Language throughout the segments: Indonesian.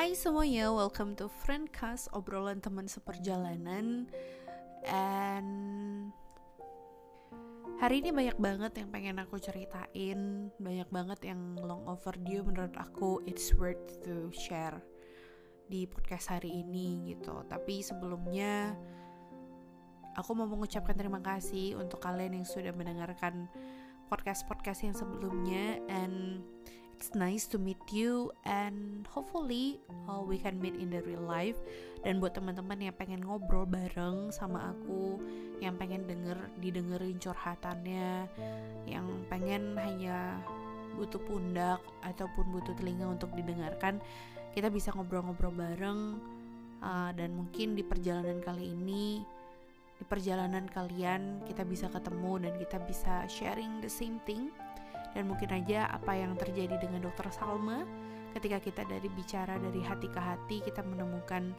Hai semuanya, welcome to Friendcast, obrolan teman seperjalanan. And Hari ini banyak banget yang pengen aku ceritain Banyak banget yang long overdue menurut aku It's worth to share Di podcast hari ini gitu. Tapi sebelumnya Aku mau mengucapkan terima kasih Untuk kalian yang sudah mendengarkan Podcast-podcast yang sebelumnya. And it's nice to meet you and hopefully uh, we can meet in the real life. Dan buat teman-teman yang pengen ngobrol bareng sama aku yang pengen denger didengerin curhatannya yang pengen hanya butuh pundak ataupun butuh telinga untuk didengarkan kita bisa ngobrol-ngobrol bareng uh, dan mungkin di perjalanan kali ini di perjalanan kalian kita bisa ketemu dan kita bisa sharing the same thing dan mungkin aja apa yang terjadi dengan dokter Salma ketika kita dari bicara dari hati ke hati kita menemukan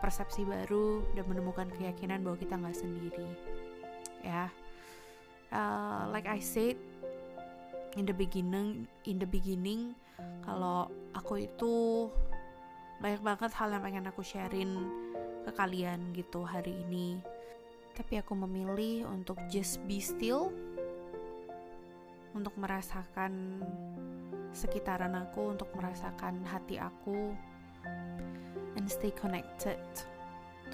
persepsi baru dan menemukan keyakinan bahwa kita nggak sendiri. Ya. Uh, like I said in the beginning in the beginning kalau aku itu banyak banget hal yang pengen aku sharein ke kalian gitu hari ini. Tapi aku memilih untuk just be still untuk merasakan sekitaran aku, untuk merasakan hati aku, and stay connected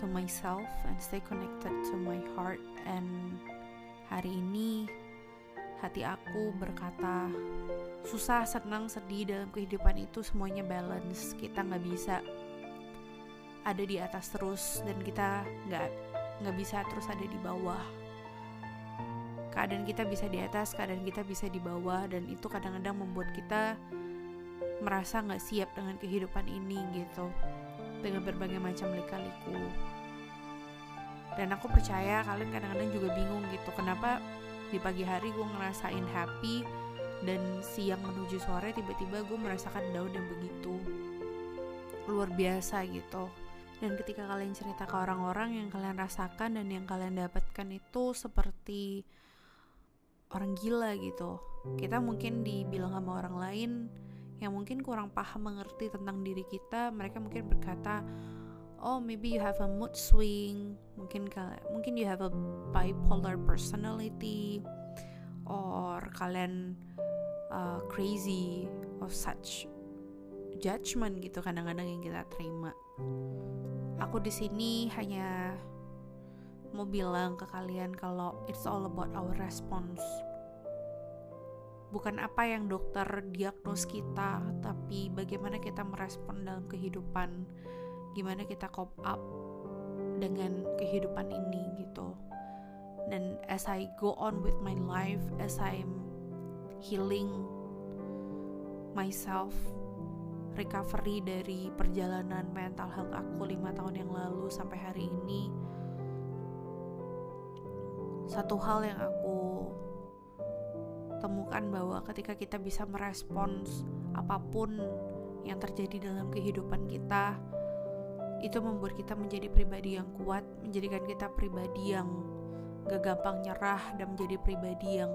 to myself, and stay connected to my heart. And hari ini hati aku berkata, susah, senang, sedih dalam kehidupan itu semuanya balance. Kita nggak bisa ada di atas terus dan kita nggak nggak bisa terus ada di bawah keadaan kita bisa di atas keadaan kita bisa di bawah dan itu kadang-kadang membuat kita merasa nggak siap dengan kehidupan ini gitu. Dengan berbagai macam lika-liku. Dan aku percaya kalian kadang-kadang juga bingung gitu. Kenapa di pagi hari gue ngerasain happy dan siang menuju sore tiba-tiba gue merasakan down dan begitu luar biasa gitu. Dan ketika kalian cerita ke orang-orang yang kalian rasakan dan yang kalian dapatkan itu seperti orang gila gitu. Kita mungkin dibilang sama orang lain yang mungkin kurang paham mengerti tentang diri kita mereka mungkin berkata oh maybe you have a mood swing. Mungkin mungkin you have a bipolar personality or kalian uh, crazy of such judgment gitu kadang-kadang yang kita terima. Aku di sini hanya mau bilang ke kalian kalau it's all about our response. Bukan apa yang dokter diagnos kita, tapi bagaimana kita merespon dalam kehidupan, gimana kita cope up dengan kehidupan ini gitu. Dan as I go on with my life, as I'm healing myself, recovery dari perjalanan mental health aku lima tahun yang lalu sampai hari ini, satu hal yang aku temukan bahwa ketika kita bisa merespons apa pun yang terjadi dalam kehidupan kita itu membuat kita menjadi pribadi yang kuat menjadikan kita pribadi yang gak gampang nyerah dan menjadi pribadi yang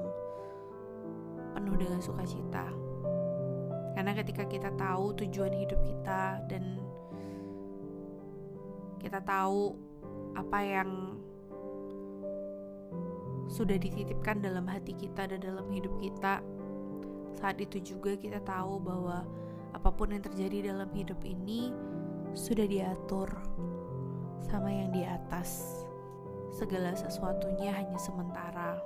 penuh dengan sukacita. Karena ketika kita tahu tujuan hidup kita dan kita tahu apa yang sudah dititipkan dalam hati kita dan dalam hidup kita. Saat itu juga kita tahu bahwa apa pun yang terjadi dalam hidup ini sudah diatur sama yang di atas. Segala sesuatunya hanya sementara.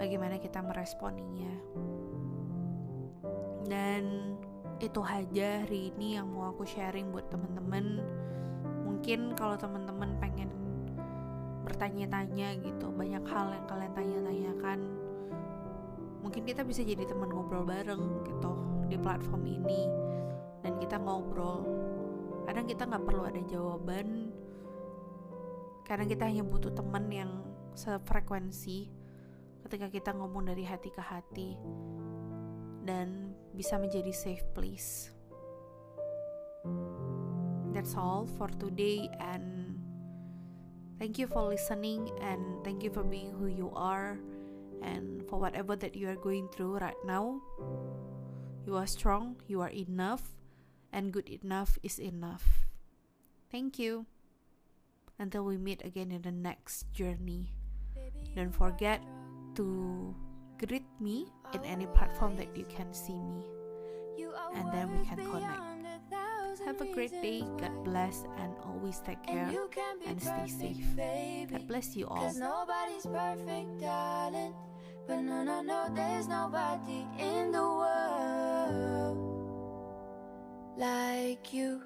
Bagaimana kita meresponinya. Dan itu aja hari ini yang mau aku sharing buat temen-temen. Mungkin kalau temen-temen pengen bertanya-tanya gitu banyak hal yang kalian tanya-tanyakan. Mungkin kita bisa jadi teman ngobrol bareng gitu di platform ini dan kita ngobrol. Kadang kita nggak perlu ada jawaban. Kadang kita hanya butuh teman yang sefrekuensi ketika kita ngomong dari hati ke hati dan bisa menjadi safe place. That's all for today and Thank you for listening and thank you for being who you are and for whatever that you are going through right now. You are strong, you are enough, and good enough is enough. Thank you. Until we meet again in the next journey. Don't forget to greet me in any platform that you can see me. And then we can connect. Have a great day. God bless and always take care and stay safe. God bless you all. nobody's perfect, darling. But no, no, no, there's nobody in the world like you.